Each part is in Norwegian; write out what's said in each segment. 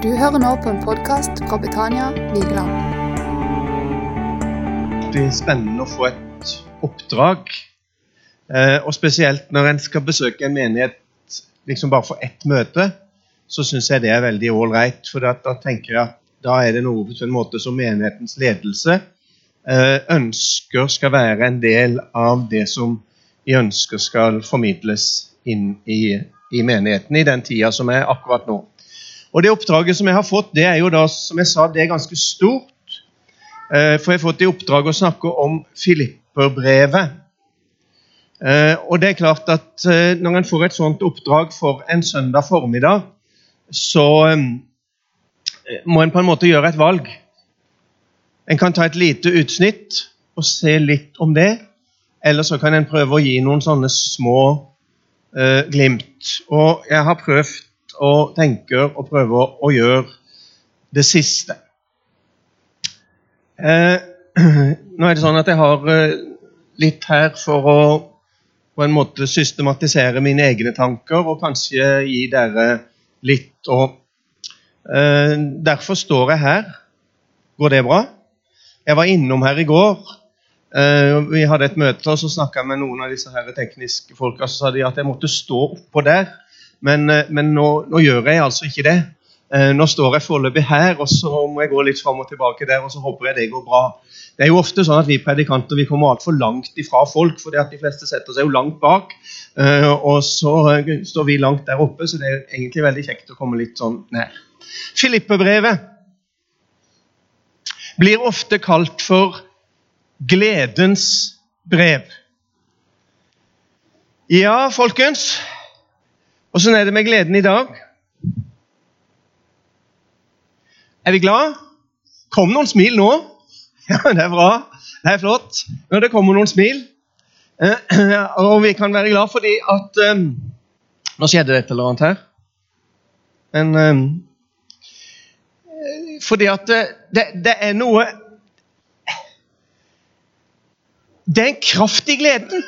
Du hører nå på en podkast fra Betania Vigeland. Det er spennende å få et oppdrag. Eh, og spesielt når en skal besøke en menighet liksom bare for ett møte, så syns jeg det er veldig ålreit. For da, da tenker jeg at da er det noe på en måte som menighetens ledelse eh, ønsker skal være en del av det som de ønsker skal formidles inn i, i menigheten i den tida som er akkurat nå. Og Det oppdraget som jeg har fått, det er jo da, som jeg sa, det er ganske stort. Eh, for jeg har fått i oppdrag å snakke om Filipperbrevet. Eh, og det er klart at eh, Når en får et sånt oppdrag for en søndag formiddag, så må en på en måte gjøre et valg. En kan ta et lite utsnitt og se litt om det. Eller så kan en prøve å gi noen sånne små glimt. Og jeg har prøvd og tenker og prøver å gjøre det siste. Eh, nå er det sånn at jeg har eh, litt her for å på en måte systematisere mine egne tanker og kanskje gi dere litt. Og, eh, derfor står jeg her. Går det bra? Jeg var innom her i går. Eh, vi hadde et møte, og så snakka jeg med noen av disse her tekniske folka. Så sa de at jeg måtte stå oppå der men, eh, men nå, nå, gjør jeg altså ikke det. Eh, nå står jeg foreløpig her, og så må jeg gå litt fram og tilbake der, og så håper jeg det går bra. Det er jo ofte sånn at Vi predikanter vi kommer altfor langt ifra folk, fordi at de fleste setter seg jo langt bak. Eh, og så står vi langt der oppe, så det er egentlig veldig kjekt å komme litt sånn nær. Filippebrevet blir ofte kalt for gledens brev. Ja, folkens, Åssen er det med gleden i dag? Er vi glad? Kom noen smil nå? Ja, det er bra. Det er flott når det kommer noen smil. Eh, og vi kan være glad fordi at um, Nå skjedde det et eller annet her. Men um, Fordi at det, det, er noe Det er en kraft i gleden.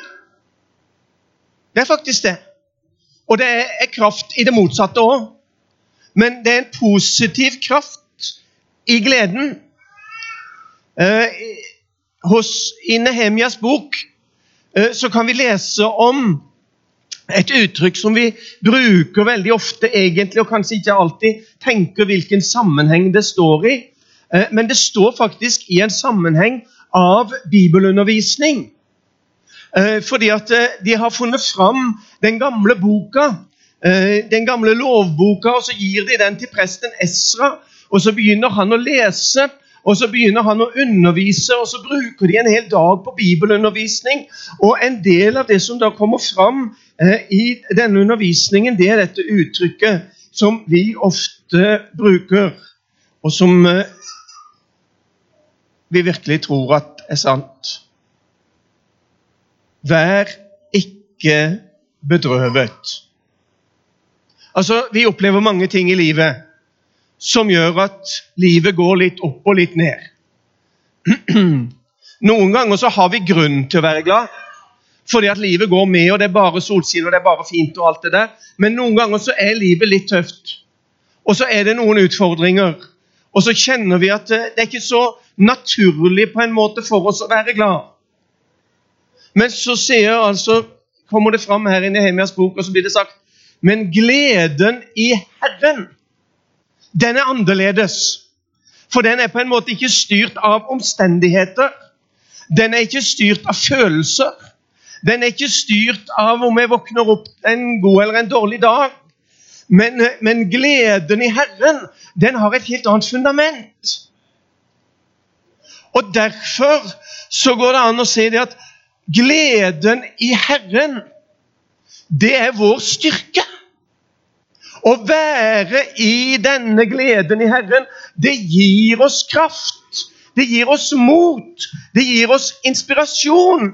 Det er faktisk det. Og det er kraft i det motsatte òg. Men det er en positiv kraft i gleden. Eh, hos, I Nehemias bok eh, så kan vi lese om et uttrykk som vi bruker veldig ofte, egentlig, og kanskje ikke alltid tenker hvilken sammenheng det står i. Eh, men det står faktisk i en sammenheng av bibelundervisning. Fordi at de har funnet fram den gamle boka, eh, den gamle lovboka, og så gir de den til presten Esra. Og så begynner han å lese, og så begynner han å undervise, og så bruker de en hel dag på bibelundervisning. Og en del av det som da kommer fram i denne undervisningen, det er dette uttrykket som vi ofte bruker, og som vi virkelig tror at er sant. Vær ikke bedrøvet. Altså, Vi opplever mange ting i livet som gjør at livet går litt opp og litt ned. Noen ganger så har vi grunn til å være glad, fordi at livet går med, og det er bare solskinn og det er bare fint. og alt det der. Men noen ganger så er livet litt tøft, og så er det noen utfordringer. Og så kjenner vi at det er ikke så naturlig på en måte for oss å være glad. Men så sier, altså, kommer det fram her i Nehemias bok, og så blir det sagt Men gleden i Herren, den er annerledes. For den er på en måte ikke styrt av omstendigheter. Den er ikke styrt av følelser. Den er ikke styrt av om jeg våkner opp en god eller en dårlig dag. Men, men gleden i Herren, den har et helt annet fundament. Og Derfor så går det an å si det at Gleden i Herren, det er vår styrke. Å være i denne gleden i Herren, det gir oss kraft. Det gir oss mot. Det gir oss inspirasjon.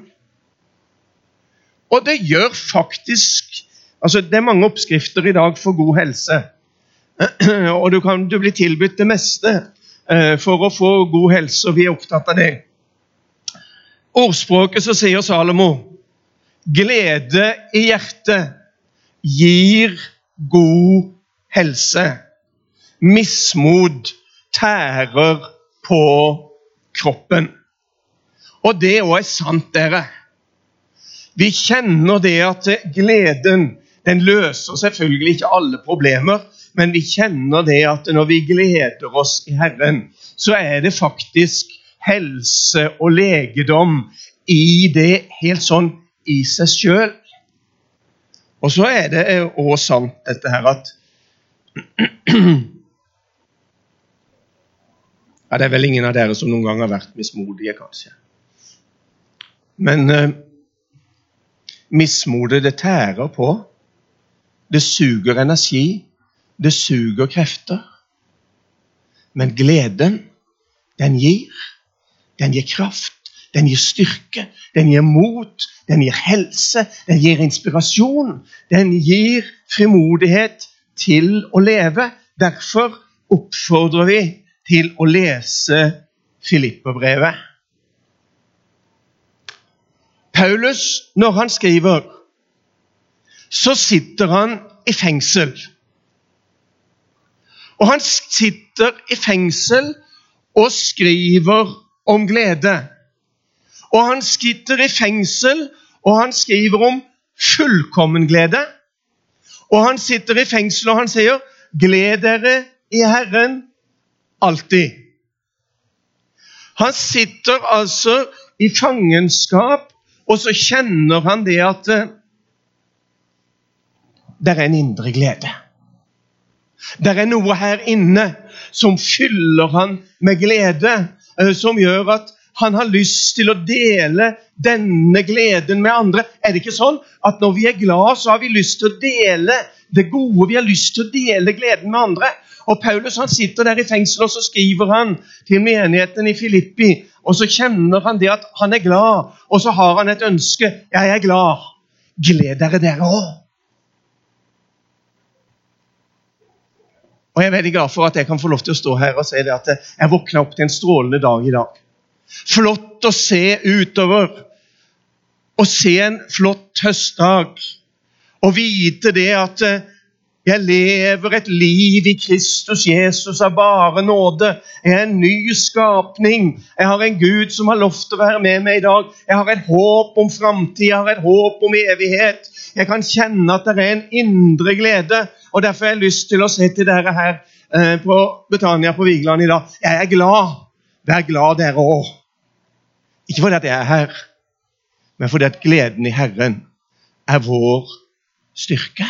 Og det gjør faktisk altså Det er mange oppskrifter i dag for god helse. Og du kan du blir tilbudt det meste eh, for å få god helse, og vi er opptatt av det ordspråket så sier Salomo glede i hjertet gir god helse. mismot tærer på kroppen. Og det òg er sant, dere. Vi kjenner det at gleden den løser selvfølgelig ikke alle problemer, men vi kjenner det at når vi gleder oss i Herren, så er det faktisk helse og legedom i det helt sånn i seg sjøl. Og så er det òg sant dette her at Ja, Det er vel ingen av dere som noen gang har vært mismodige, kanskje. Men eh, mismodet, det tærer på. Det suger energi. Det suger krefter. Men gleden, den gir. Den gir kraft. Den gir styrke, den gir mot, den gir helse, den gir inspirasjon. Den gir frimodighet til å leve. Derfor oppfordrer vi til å lese Filipperbrevet. Paulus, når han skriver, så sitter han i fengsel. Og han sitter i fengsel og skriver om glede. Og han sitter i fengsel, og han skriver om fullkommen glede. Og han sitter i fengsel, og han sier, 'Gled dere i Herren alltid'. Han sitter altså i fangenskap, og så kjenner han det at eh, det er en indre glede. Det er noe her inne som fyller han med glede, eh, som gjør at han har lyst til å dele denne gleden med andre. Er det ikke sånn at når vi er glad, så har vi lyst til å dele det gode? Vi har lyst til å dele gleden med andre. Og Paulus han sitter der i fengsel og så skriver han til menigheten i Filippi. Og så kjenner han det at han er glad, og så har han et ønske. Jeg er glad. Gled dere, dere òg. Og Jeg er veldig glad for at jeg kan få lov til å stå her og si det at jeg våkna opp til en strålende dag i dag. Flott å se utover. Å se en flott høstdag og vite det at eh, jeg lever et liv i Kristus Jesus av bare nåde. Jeg er en ny skapning. Jeg har en Gud som har lovt å være med meg i dag. Jeg har et håp om framtid, jeg har et håp om evighet. Jeg kan kjenne at det er en indre glede. og Derfor har jeg lyst til å se til dere her eh, på Betania på Vigeland i dag. Jeg er glad. Vær glad, dere òg. Ikke fordi at jeg er her, men fordi at gleden i Herren er vår styrke.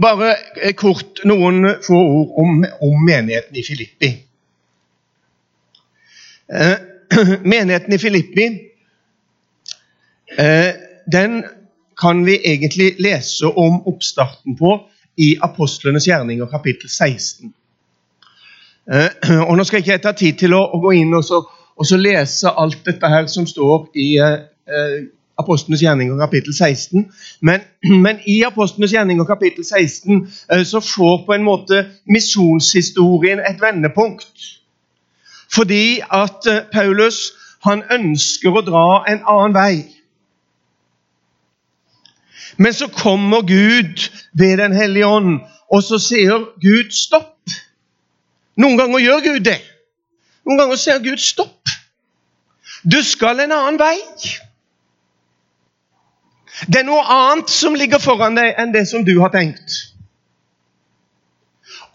Bare eh, kort noen få ord om, om menigheten i Filippi. Eh, menigheten i Filippi eh, den kan vi egentlig lese om oppstarten på i Apostlenes gjerninger, kapittel 16. Eh, og Nå skal ikke jeg ta tid til å, å gå inn og, så, og så lese alt dette her som står i eh, Apostlenes gjerninger, kapittel 16. Men, men, i Apostlenes gjerninger, kapittel 16 eh, så får på en måte misjonshistorien et vendepunkt. Fordi at eh, Paulus han ønsker å dra en annen vei. Men så kommer Gud ved Den hellige ånd, og så sier Gud stopp. Noen ganger gjør Gud det. Noen ganger sier Gud stopp. Du skal en annen vei. Det er noe annet som ligger foran deg enn det som du har tenkt.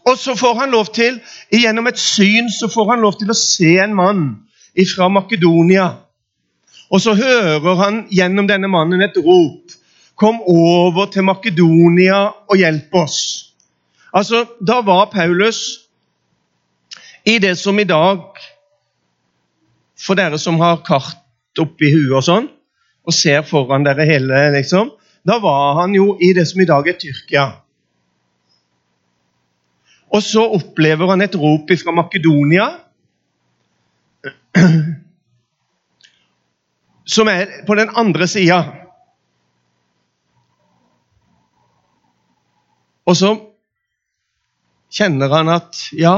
Og så får han lov til, gjennom et syn så får han lov til å se en mann fra Makedonia. Og så hører han gjennom denne mannen et rop. Kom over til Makedonia og hjelp oss. Altså, Da var Paulus i det som i dag For dere som har kart oppi huet og sånn, og ser foran dere hele, liksom Da var han jo i det som i dag er Tyrkia. Og så opplever han et rop fra Makedonia, som er på den andre sida. Og så kjenner han at ja,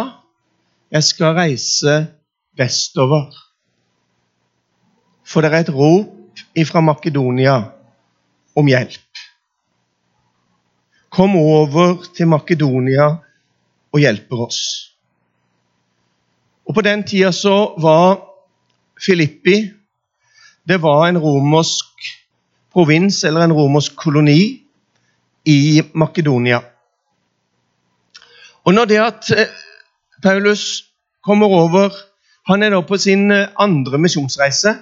jeg skal reise vestover. For det er et rop fra Makedonia om hjelp. Kom over til Makedonia og hjelper oss. Og På den tida så var Filippi det var en romersk provins eller en romersk koloni i Makedonia. Og når det at eh, Paulus kommer over Han er da på sin eh, andre misjonsreise.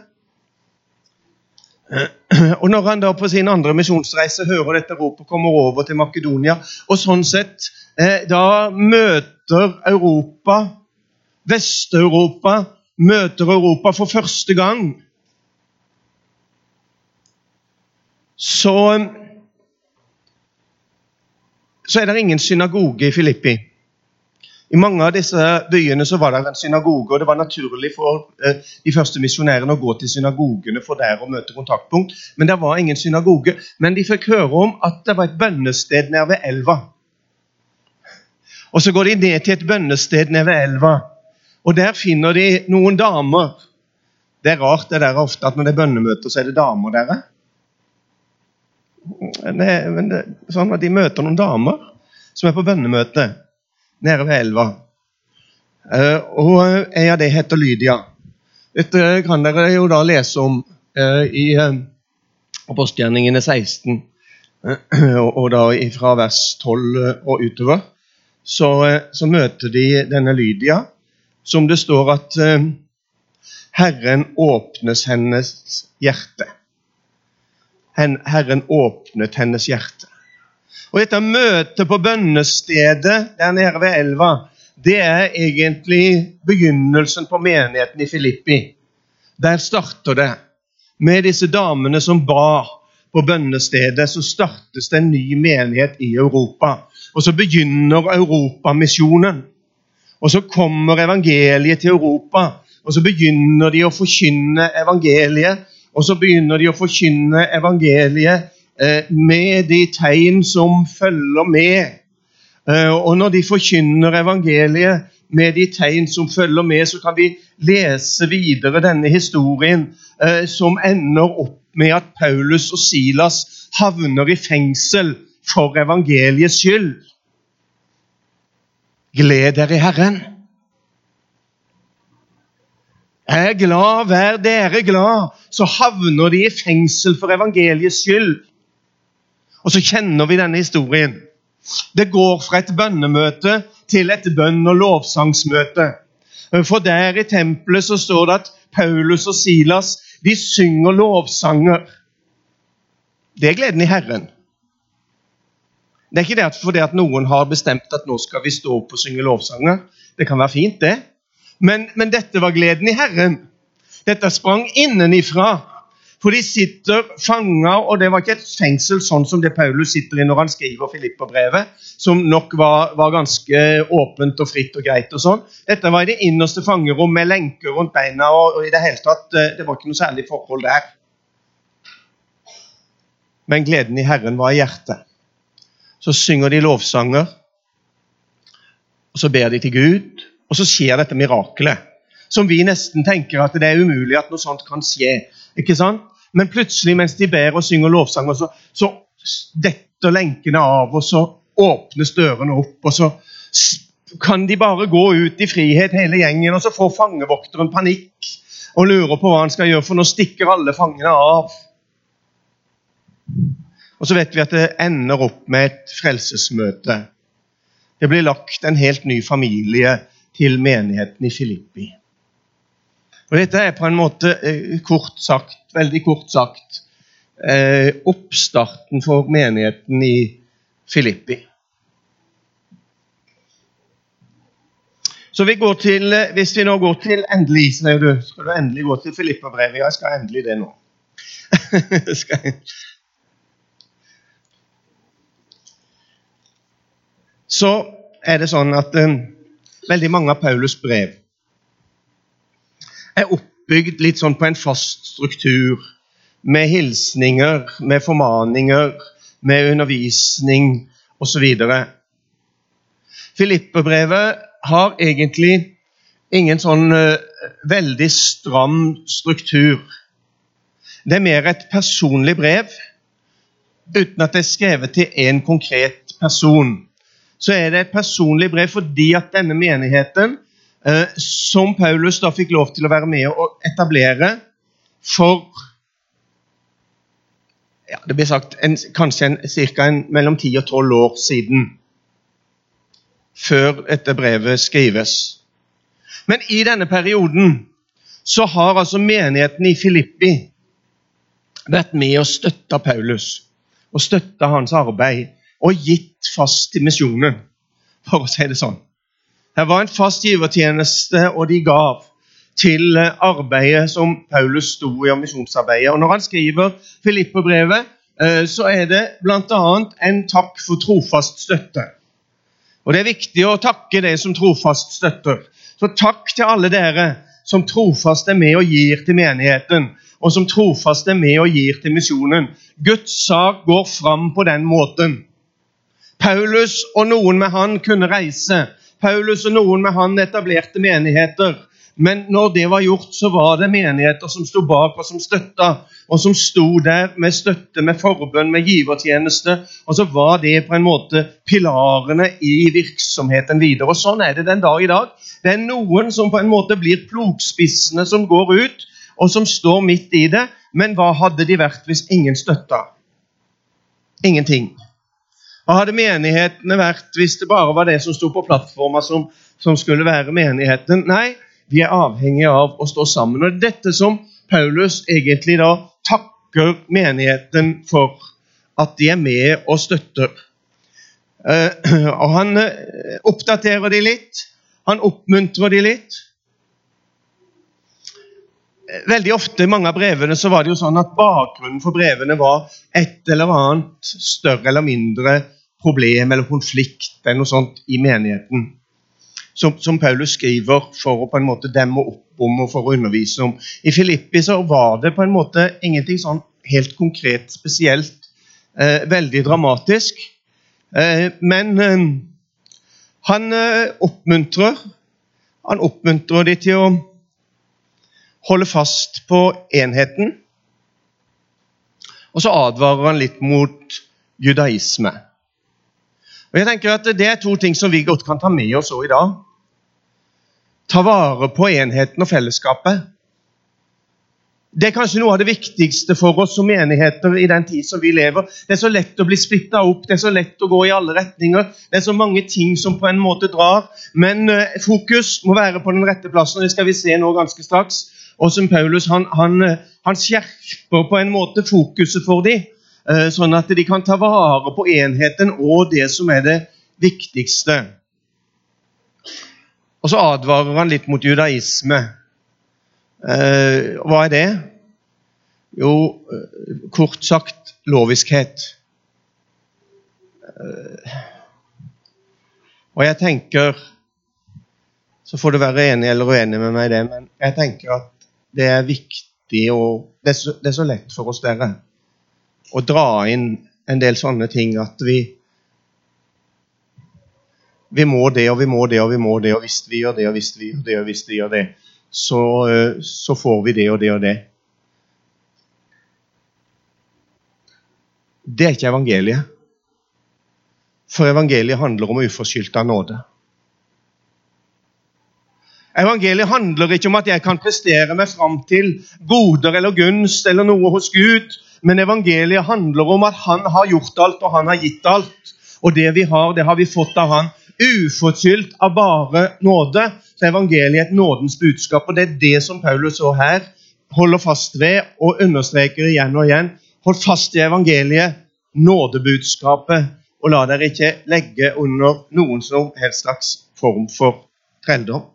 Og når han da på sin andre misjonsreise hører dette ropet, kommer over til Makedonia, og sånn sett eh, da møter Europa, Vest-Europa, møter Europa for første gang, så så er det ingen synagoge i Filippi. I mange av disse byene så var det en synagoge, og det var naturlig for eh, de første misjonærene å gå til synagogene for der å møte kontaktpunkt. Men det var ingen synagoge. Men de fikk høre om at det var et bønnested nede ved elva. Og Så går de ned til et bønnested nede ved elva, og der finner de noen damer. Det er rart det der ofte at når det er bønnemøter, så er det damer der. Det, men det, sånn at De møter noen damer som er på bønnemøte nede ved elva. Uh, og En av dem heter Lydia. Dette kan dere jo da lese om uh, i Apostgjerningene 16, og, og, da fra vers 12 og utover. Så, så, møter de denne Lydia, som det står at Herren åpnes hennes hjerte. Herren åpnet hennes hjerte. Og Dette møtet på bønnestedet der nede ved elva det er egentlig begynnelsen på menigheten i Filippi. Der starter det. Med disse damene som ba på bønnestedet, så startes det en ny menighet i Europa. Og så begynner Europamisjonen. Og så kommer evangeliet til Europa, og så begynner de å forkynne evangeliet og så begynner de å forkynne evangeliet med de tegn som følger med. Eh, og når de forkynner evangeliet med de tegn som følger med, så kan vi lese videre denne historien eh, som ender opp med at Paulus og Silas havner i fengsel for evangeliets skyld. Gled dere i Herren. Er glad, vær dere glad, så havner de i fengsel for evangeliets skyld. Og så kjenner vi denne historien. Det går fra et bønnemøte til et bønn- og lovsangsmøte. For der i tempelet så står det at Paulus og Silas de synger lovsanger. Det er gleden i Herren. Det er ikke det fordi at noen har bestemt at nå skal vi stå opp og synge lovsanger. Det kan være fint, det. Men, men dette var gleden i Herren. Dette sprang innenifra. For de sitter fanga, og det var ikke et fengsel sånn som det Paulus sitter i når han skriver Filipperbrevet, som nok var, var, ganske åpent og fritt og greit. og sånn. Dette var i det innerste fangerom med lenker rundt beina, og, og, i det hele tatt, eh, det var ikke noe særlig forhold der. Men gleden i Herren var i hjertet. Så synger de lovsanger, og så ber de til Gud. Og så skjer dette mirakelet, som vi nesten tenker at det er umulig at noe sånt kan skje. Ikke sant? Men plutselig, mens de ber og synger lovsanger, så, så detter lenkene av, og så åpnes dørene opp, og så kan de bare gå ut i frihet, hele gjengen, og så får fangevokteren panikk og lurer på hva han skal gjøre, for nå stikker alle fangene av. Og så vet vi at det ender opp med et frelsesmøte. Det blir lagt en helt ny familie til menigheten i Filippi. Og Dette er på en måte eh, kort sagt, veldig kort sagt eh, oppstarten for menigheten i Filippi. Så vi går til, eh, Hvis vi nå går til endelig sier du, Skal du endelig gå til Filippa-brevet? Ja, jeg skal endelig det nå. Så er det sånn at veldig mange av Paulus' brev er oppbygd litt sånn på en fast struktur, med hilsninger, med formaninger, med undervisning osv. Filippe-brevet har egentlig ingen sånn uh, veldig stram struktur. Det er mer et personlig brev uten at det er skrevet til en konkret person. Så er det et personlig brev fordi at denne menigheten, eh, som Paulus da fikk lov til å være med å etablere for ja, Det blir sagt en, kanskje en, mellom 10 og 12 år siden, før dette brevet skrives. Men i denne perioden så har altså menigheten i Filippi vært med og støtta Paulus og støtta hans arbeid og gitt fast til misjonen, for å si det sånn. Det var en fast givertjeneste, og de gav til arbeidet som Paulus sto i, og misjonsarbeidet. Og Når han skriver Filipperbrevet, eh, så er det bl.a. en takk for trofast støtte. Og Det er viktig å takke det som trofast støtter. Så takk til alle dere som trofast er med og gir til menigheten, og som trofast er med og gir til misjonen. Guds sak går fram på den måten. Paulus og noen med han kunne reise. Paulus og noen med han etablerte menigheter. Men når det var gjort, så var det menigheter som sto bak og som støtta, og som sto der med støtte, med forbønn, med givertjeneste. Og så var det på en måte pilarene i virksomheten videre. Og Sånn er det den dag i dag. Det er noen som på en måte blir plogspissene som går ut, og som står midt i det. Men hva hadde de vært hvis ingen støtta? Ingenting. Hva hadde menighetene vært hvis det bare var det som sto på plattforma som, som skulle være menigheten? Nei, vi er avhengige av å stå sammen. Og det er dette som Paulus egentlig da takker menigheten for at de er med og støtter. Uh, og Han uh, oppdaterer de litt, han oppmuntrer de litt. Veldig ofte i mange av brevene så var det jo sånn at bakgrunnen for brevene var et eller annet større eller mindre problem eller konflikt eller noe sånt i menigheten som, som, Paulus skriver for å på en måte demme opp om og for å undervise om. I Filippi så var det på en måte ingenting sånn helt konkret spesielt. Eh, veldig dramatisk. Eh, men eh, han eh, oppmuntrer Han oppmuntrer de til å holde fast på enheten. Og så advarer han litt mot judaisme. Og jeg tenker at Det er to ting som vi godt kan ta med oss òg i dag ta vare på enheten og fellesskapet. Det er kanskje noe av det viktigste for oss som menigheter i den tid som vi lever. Det er så lett å bli splitta opp, det er så lett å gå i alle retninger. Det er så mange ting som på en måte drar. Men uh, fokus må være på den rette plassen, og det skal vi se nå ganske straks. Og som Paulus han, han, eh, han skjerper på en måte fokuset for dem, sånn at de kan ta vare på enheten og det som er det viktigste. Og så advarer han litt mot judaisme. Eh, hva er det? Jo, eh, kort sagt loviskhet. Eh, og jeg tenker Så får du være enig eller uenig med meg i det, men jeg tenker at det er viktig og det er, så, det er så lett for oss dere å dra inn en del sånne ting at vi vi må det og vi må det og vi må det, og hvis vi gjør det og hvis vi gjør det, og hvis vi gjør det, så, så får vi det og det og det. Det er ikke evangeliet. For evangeliet handler om uforskyldt av nåde. Evangeliet handler ikke om at jeg kan prestere meg fram til goder eller gunst eller noe hos Gud, men evangeliet handler om at Han har gjort alt, og Han har gitt alt. Og det vi har, det har vi fått av Han uforskyldt av bare nåde. Så evangeliet er et nådens budskap, og det er det som Paulus så her holder fast ved og understreker igjen og igjen. Hold fast i evangeliet, nådebudskapet, og la dere ikke legge under noen som helst slags form for trelldom.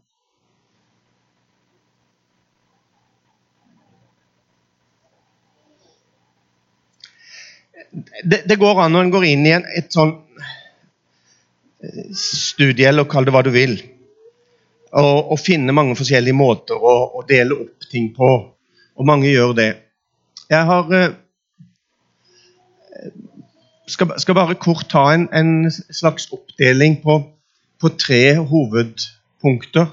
Det, det, går an når en går inn i en, et sånn studie, eller kall det hva du vil. Og, og finne mange forskjellige måter å, å, dele opp ting på. Og mange gjør det. Jeg har eh, skal, skal bare kort ta en, en slags oppdeling på, på tre hovedpunkter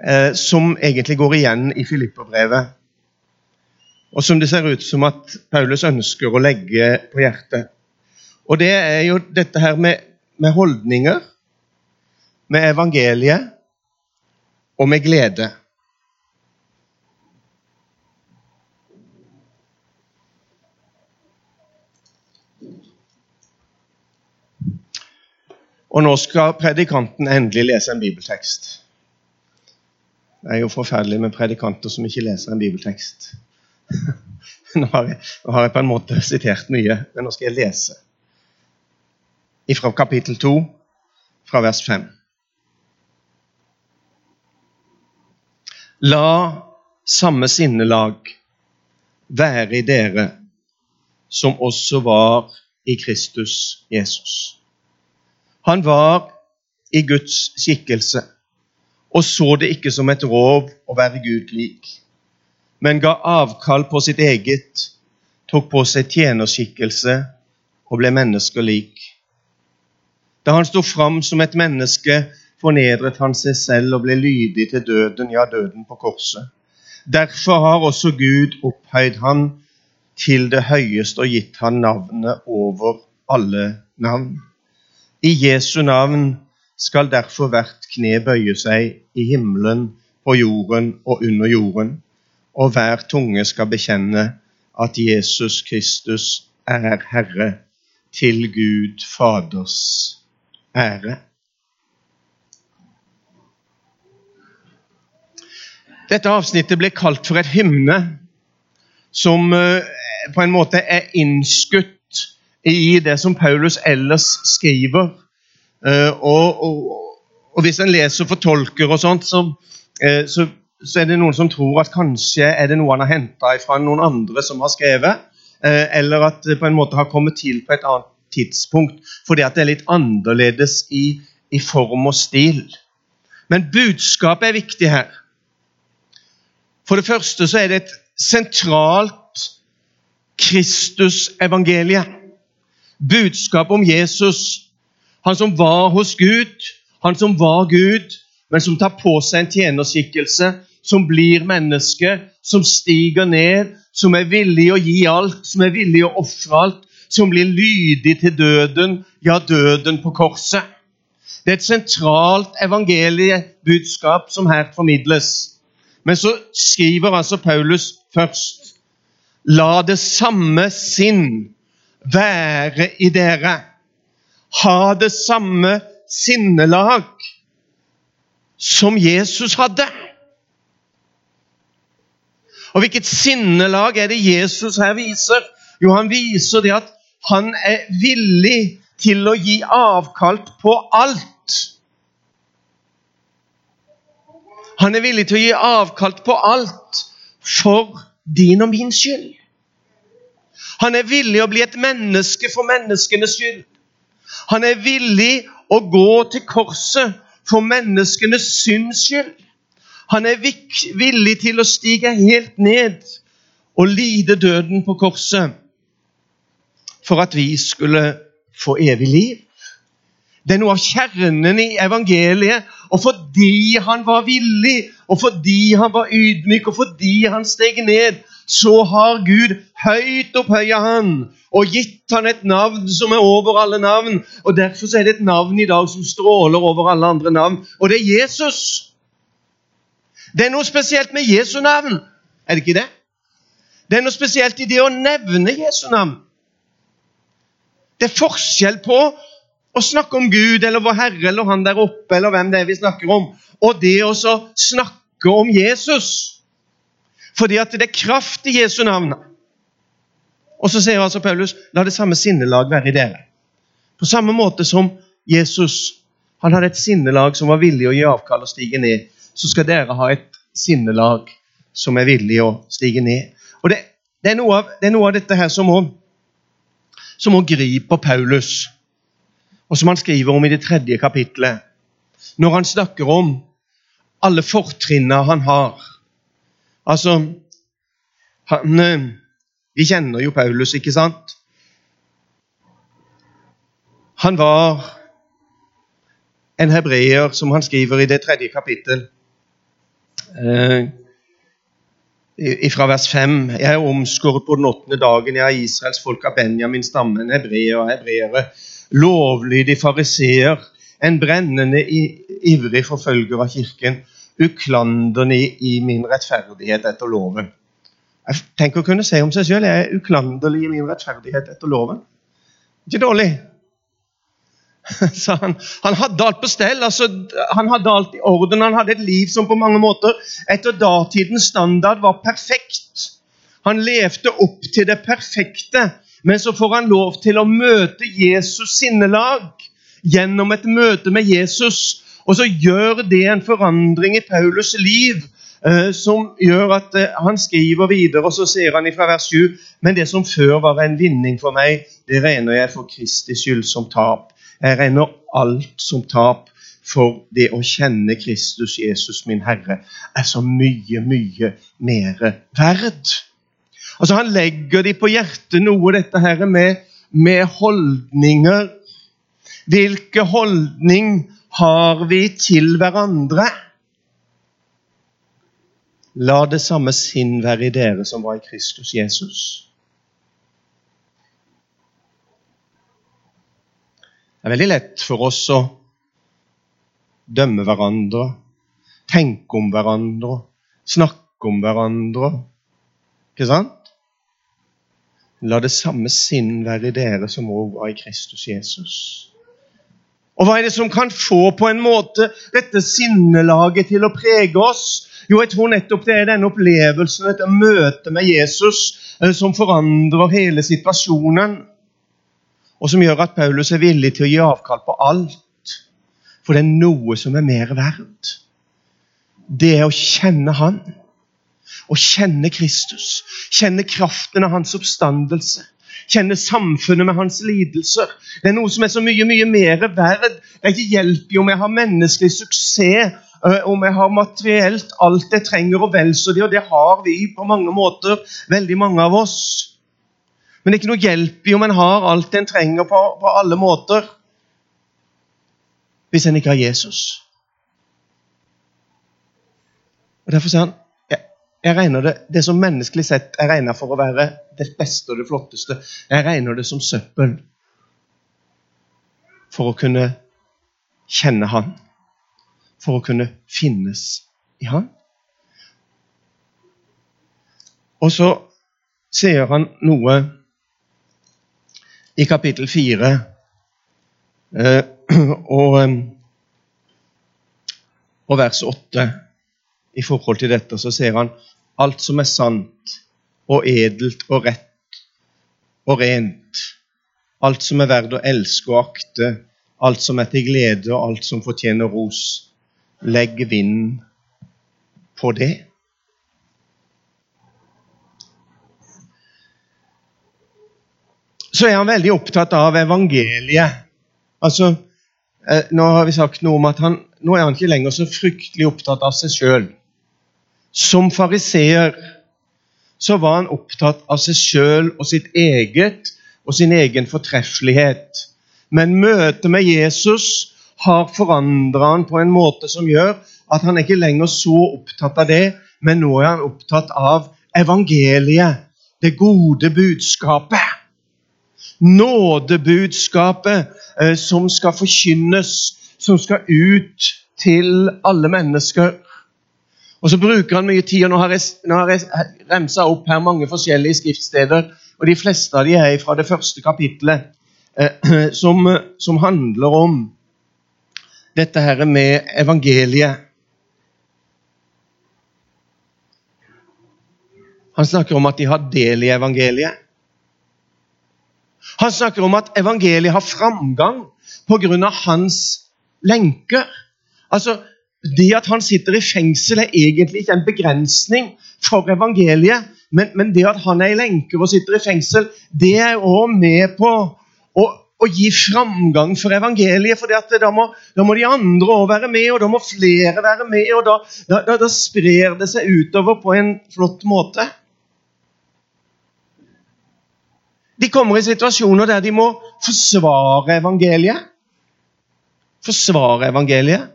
eh, som egentlig går igjen i Filipperbrevet. Og som det ser ut som at Paulus ønsker å legge på hjertet. Og det er jo dette her med, med holdninger, med evangeliet og med glede. Og nå skal predikanten endelig lese en bibeltekst. Det er jo forferdelig med predikanter som ikke leser en bibeltekst. Nå har, jeg, nå har jeg på en måte sitert mye, men nå skal jeg lese. Fra kapittel 2, fra vers 5. La samme sinnelag være i dere som også var i Kristus Jesus. Han var i Guds skikkelse og så det ikke som et rov å være Gud lik, men ga avkall på sitt eget, tok på seg tjenerskikkelse og ble menneskelik. Da han sto fram som et menneske, fornedret han seg selv og ble lydig til døden, ja, døden på korset. Derfor har også Gud opphøyd han til det høyeste og gitt han navnet over alle navn. I Jesu navn skal derfor hvert kne bøye seg i himmelen, på jorden og under jorden, og hver tunge skal bekjenne at Jesus Kristus er Herre, til Gud Faders ære. Dette avsnittet ble kalt for et hymne som eh, på en måte er innskutt i det som Paulus ellers skriver. Eh, og, og, og hvis en leser og fortolker og sånt, så, eh, så, så, er det noen som tror at kanskje er det noe han har henta fra noen andre som har skrevet, eh, eller at det på en måte har kommet til på et annet tidspunkt, fordi at det er litt annerledes i, i form og stil. Men budskapet er viktig her. For det første så er det et sentralt Kristus-evangeliet budskap om Jesus. Han som var hos Gud, han som var Gud, men som tar på seg en tjenerskikkelse, som blir menneske, som stiger ned, som er villig å gi alt, som er villig å ofre alt, som blir lydig til døden, ja, døden på korset. Det er et sentralt evangeliebudskap som her formidles. Men så skriver altså Paulus først La det samme sinn være i dere. Ha det samme sinnelag som Jesus hadde. Og Hvilket sinnelag er det Jesus her viser? Jo, han viser det at han er villig til å gi avkall på alt. Han er villig til å gi avkall på alt for din og min skyld. Han er villig å bli et menneske for menneskenes skyld. Han er villig å gå til korset for menneskenes synds skyld. Han er villig til å stige helt ned og lide døden på korset for at vi skulle få evig liv. Det er noe av kjernen i evangeliet. Og fordi han var villig, og fordi han var ydmyk, og fordi han steg ned, så har Gud høyt opphøya han og gitt han et navn som er over alle navn. Og Derfor er det et navn i dag som stråler over alle andre navn, og det er Jesus. Det er noe spesielt med Jesu navn, er det ikke det? Det er noe spesielt i det å nevne Jesu navn. Det er forskjell på å snakke om Gud eller vår Herre eller Han der oppe eller hvem det er vi snakker om, og det å snakke om Jesus. Fordi at det er kraft i Jesu navn. Og så sier altså Paulus la det samme sinnelag være i dere. På samme måte som Jesus han hadde et sinnelag som var villig å gi avkall og stige ned, så skal dere ha et sinnelag som er villig å stige ned. Og Det, det, er, noe av, det er noe av dette her som må, som må gripe Paulus, og som han skriver om i det tredje kapitlet. Når han snakker om alle fortrinnene han har Altså han, eh, Vi kjenner jo Paulus, ikke sant? Han var en hebreer, som han skriver i det tredje kapittel. Eh, fra vers 5. Jeg er omskåret på den åttende dagen. Jeg er Israels folk av Benjamin stammen, hebreer og hebreere. Lovlydig fariseer, en brennende ivrig forfølger av kirken. Uklanderlig i min rettferdighet etter loven. Jeg tenker å kunne si om seg sjøl jeg er uklanderlig i min rettferdighet etter loven. Ikke dårlig. Så han, han, hadde alt på stell. Altså, han hadde alt i orden. Han hadde et liv som på mange måter etter datidens standard var perfekt. Han levde opp til det perfekte, men så får han lov til å møte Jesus sinnelag gjennom et møte med Jesus. Og så gjør det en forandring i Paulus' liv eh, som gjør at eh, han skriver videre, og så sier han fra vers 7.: Men det som før var en vinning for meg, det regner jeg for Kristi skyld som tap. Jeg regner alt som tap, for det å kjenne Kristus Jesus, min Herre, er så mye, mye mer verd. Altså Han legger de på hjertet noe, dette her med, med holdninger. Hvilke holdning har vi til hverandre? La det samme sinn være i dere som var i Kristus Jesus. Det er veldig lett for oss å dømme hverandre, tenke om hverandre, snakke om hverandre. Ikke sant? La det samme sinn være i dere som òg var i Kristus Jesus. Og hva er det som kan få på en måte dette sinnelaget til å prege oss? Jo, jeg tror nettopp det er denne opplevelsen, dette møtet med Jesus, eh, som forandrer hele situasjonen og som gjør at Paulus er villig til å gi avkall på alt. For det er noe som er mer verdt. Det er å kjenne Han. Å kjenne Kristus. Kjenne kraften av hans oppstandelse. Kjenne samfunnet med hans lidelser. Det er noe som er så mye mye mer verd. Det ikke hjelper i om jeg har menneskelig suksess, om jeg har materielt alt jeg trenger, og vel så det, og det har vi på mange måter, veldig mange av oss. Men det er ikke noe hjelp i om en har alt en trenger på, på alle måter, hvis en ikke har Jesus. Og Derfor sier han jeg, jeg regner det, det som menneskelig sett er regna for å være det beste og det flotteste. Jeg regner det som søppel for å kunne kjenne Han, for å kunne finnes i Han. Og så sier han noe i kapittel 4. Eh, og, eh, og vers 8 i forhold til dette, så ser han alt som er sant og edelt og rett og rent, alt som er verdt å elske og akte, alt som er til glede og alt som fortjener ros, legg vind på det. Så er han veldig opptatt av evangeliet. Altså, eh, Nå har vi sagt noe om at han, nå er han ikke lenger så fryktelig opptatt av seg sjøl. Som fariseer så var han opptatt av seg sjøl og sitt eget og sin egen fortreffelighet. Men møtet med Jesus har forandra han på en måte som gjør at han er ikke lenger så opptatt av det, men nå er han opptatt av evangeliet, det gode budskapet nådebudskapet eh, som skal forkynnes, som skal ut til alle mennesker. Og så bruker han mye tid. og Nå har jeg, nå har jeg remsa opp her mange forskjellige skriftsteder, og de fleste av de er fra det første kapittelet, eh, som, som handler om dette her med evangeliet. Han snakker om at de har del i evangeliet. Han snakker om at evangeliet har framgang pga. hans lenker. Altså, Det at han sitter i fengsel, er egentlig ikke en begrensning for evangeliet. Men, men det at han er i lenker og sitter i fengsel, det er òg med på å, å, gi framgang for evangeliet. For da må, da må, de andre òg være med, og da må flere være med. og da, da, da sprer det seg utover på en flott måte. De kommer i situasjoner der de må forsvare evangeliet. Forsvare evangeliet.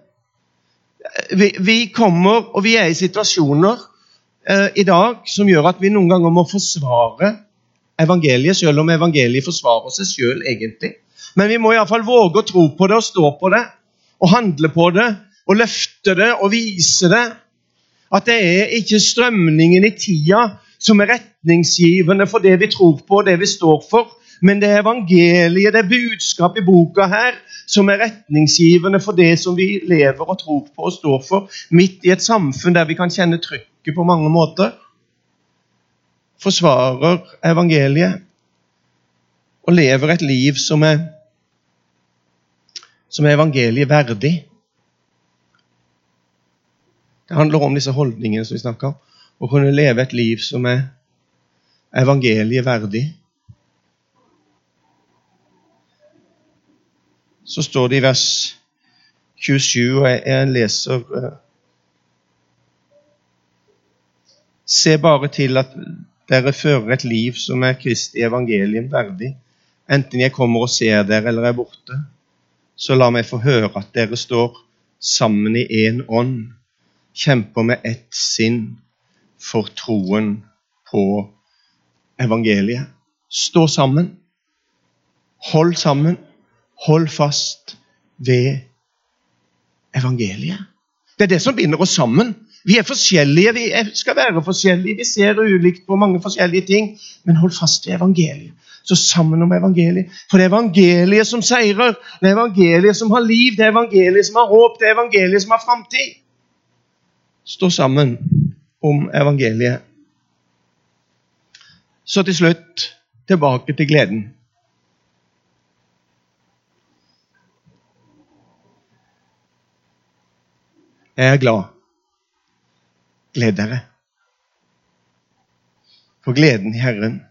Vi, vi kommer, og vi er i situasjoner eh, i dag som gjør at vi noen ganger må forsvare evangeliet, selv om evangeliet forsvarer seg sjøl egentlig. Men vi må iallfall våge å tro på det og stå på det og handle på det og løfte det og vise det. At det er ikke strømningen i tida som er retningsgivende for det vi tror på og det vi står for, men det er evangeliet, det er budskapet i boka her, som er retningsgivende for det som vi lever og tror på og står for, midt i et samfunn der vi kan kjenne trykket på mange måter. Forsvarer evangeliet og lever et liv som er, som er evangeliet verdig. Det handler om disse holdningene som vi snakker om. Å kunne leve et liv som er evangeliet verdig. så står det i vers 27, og jeg leser eh, Se bare til at dere fører et liv som er Kristi evangelium verdig, enten jeg kommer og ser dere eller er borte. Så la meg få høre at dere står sammen i én ånd, kjemper med ett sinn for troen på evangeliet. Stå sammen. Hold sammen. Hold fast ved evangeliet. Det er det som binder oss sammen. Vi er forskjellige, vi skal være forskjellige, vi ser ulikt på mange forskjellige ting. Men hold fast ved evangeliet. Så sammen om evangeliet. For det er evangeliet som seirer. Det er evangeliet som har liv, det er evangeliet som har håp, det er evangeliet som har framtid. Stå sammen om evangeliet. Så til slutt tilbake til gleden. Jeg er glad. Gled dere. For gleden i Herren,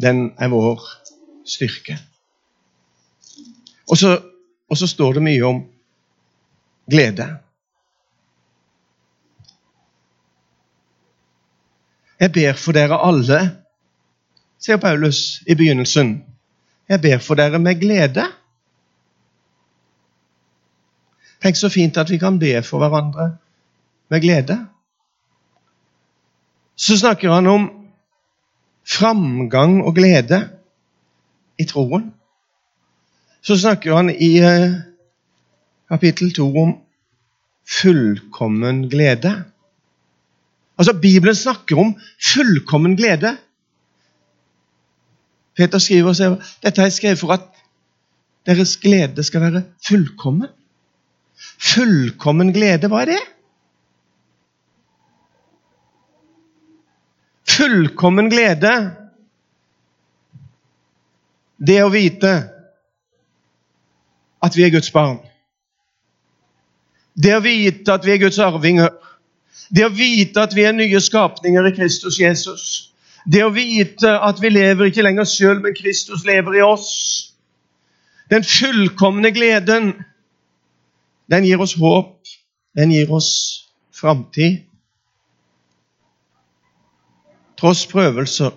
den er vår styrke. Og så, og så står det mye om glede. Jeg ber for dere alle, sier Paulus i begynnelsen. Jeg ber for dere med glede. Tenk så fint at vi kan be for hverandre med glede. Så snakker han om framgang og glede i troen. Så snakker han i eh, kapittel to om fullkommen glede. Altså, Bibelen snakker om fullkommen glede. Peter skriver og sier dette er skrevet for at deres glede skal være fullkommen. Fullkommen glede, hva er det? Fullkommen glede, det å vite at vi er Guds barn. Det å vite at vi er Guds arvinger. Det å vite at vi er nye skapninger i Kristus Jesus. Det å vite at vi lever ikke lenger sjøl, men Kristus lever i oss. Den fullkomne gleden den gir oss håp. Den gir oss framtid. Tross prøvelser,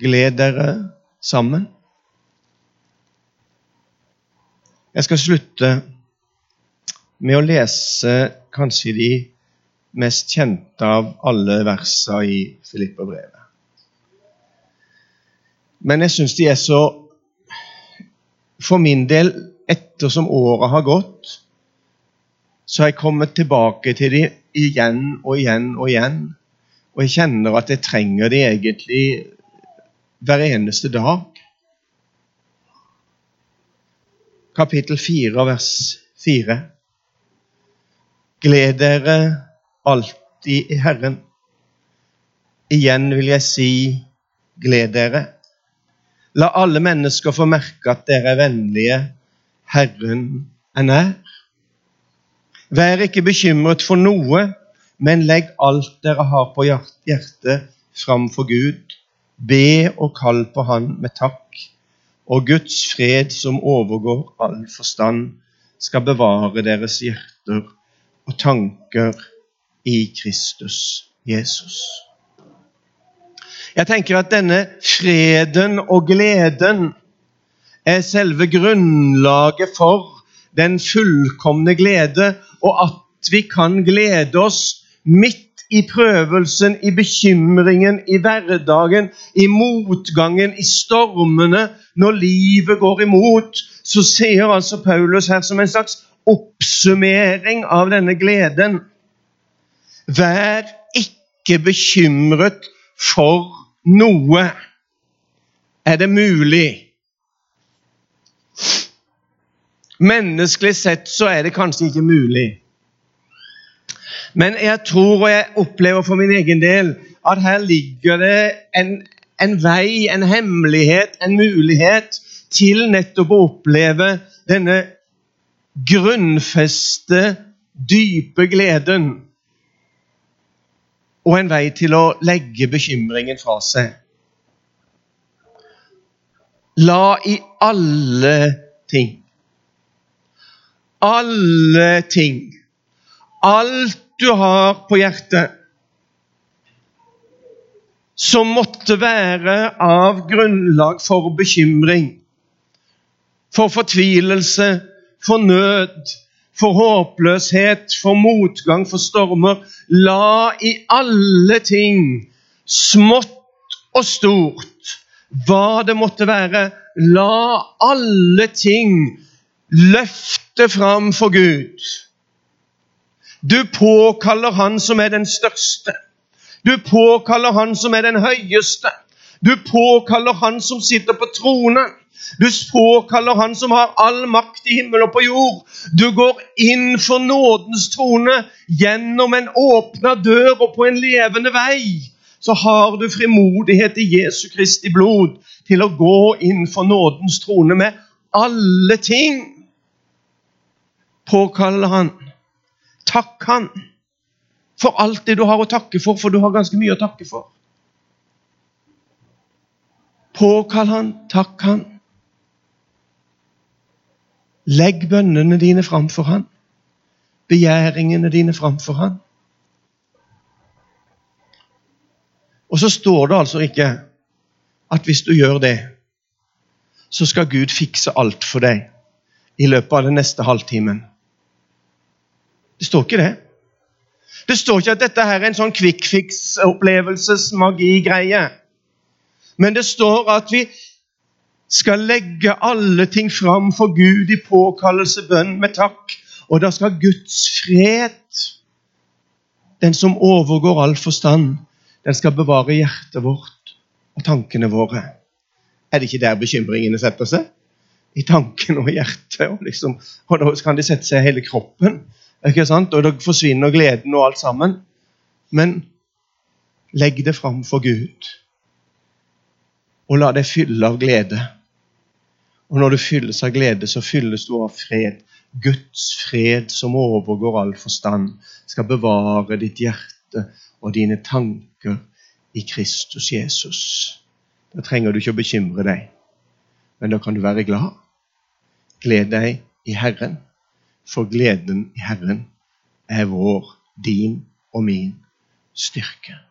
gled dere sammen. Jeg skal slutte med å lese kanskje de mest kjente av alle versene i Filipperbrevet. Men jeg syns de er så For min del ettersom året har gått, så har jeg kommet tilbake til de igjen og igjen og igjen. Og jeg kjenner at jeg trenger de egentlig hver eneste dag. Kapittel 4, vers 4. Gled dere alltid i Herren. Igjen vil jeg si, gled dere. La alle mennesker få merke at dere er vennlige Herren er nær. Vær ikke bekymret for noe, men legg alt dere har på hjertet, fram for Gud. Be og kall på Han med takk. Og Guds fred, som overgår all forstand, skal bevare deres hjerter og tanker i Kristus Jesus. Jeg tenker at denne freden og gleden er selve grunnlaget for den fullkomne glede, og at vi kan glede oss midt i prøvelsen, i bekymringen, i hverdagen, i motgangen, i stormene, når livet går imot, så sier altså Paulus her som en slags oppsummering av denne gleden Vær ikke bekymret for noe. Er det mulig? Menneskelig sett så er det kanskje ikke mulig. Men jeg tror og jeg opplever for min egen del at her ligger det en, en vei, en hemmelighet, en mulighet til nettopp å oppleve denne grunnfeste, dype gleden. Og en vei til å legge bekymringen fra seg. La i alle ting Alle ting Alt du har på hjertet som måtte være av grunnlag for bekymring, for fortvilelse, for nød, for håpløshet, for motgang, for stormer. La i alle ting, smått og stort, hva det måtte være, la alle ting løfte fram for Gud du påkaller Han som er den største. Du påkaller Han som er den høyeste. Du påkaller Han som sitter på tronen. Du påkaller Han som har all makt i himmel og på jord. Du går inn for nådens trone gjennom en åpna dør og på en levende vei. Så har du frimodighet i Jesu Kristi blod til å gå inn for nådens trone med alle ting. Påkaller Han. Takk Han for alt det du har å takke for, for du har ganske mye å takke for. Påkall Han, takk Han. Legg bønnene dine framfor Han, begjæringene dine framfor Han. Og så står det altså ikke at hvis du gjør det, så skal Gud fikse alt for deg i løpet av den neste halvtimen. Det står ikke det. Det står ikke at dette her er en sånn kvikkfiks-opplevelsesmagi-greie. Men det står at vi skal legge alle ting fram for Gud i påkallelse, bønn med takk. Og da skal Guds fred, den som overgår all forstand, den skal bevare hjertet vårt og tankene våre. Er det ikke der bekymringene setter seg? I tanken og hjertet. Og, liksom, og da kan de sette seg i hele kroppen. Ikke sant? Og da forsvinner gleden og alt sammen. Men legg det fram for Gud, og la deg fylle av glede. Og når du fylles av glede, så fylles du av fred. Guds fred som overgår all forstand, skal bevare ditt hjerte og dine tanker i Kristus Jesus. Da trenger du ikke å bekymre deg, men da kan du være glad. Gled deg i Herren for gleden i Herren er vår, din og min styrke.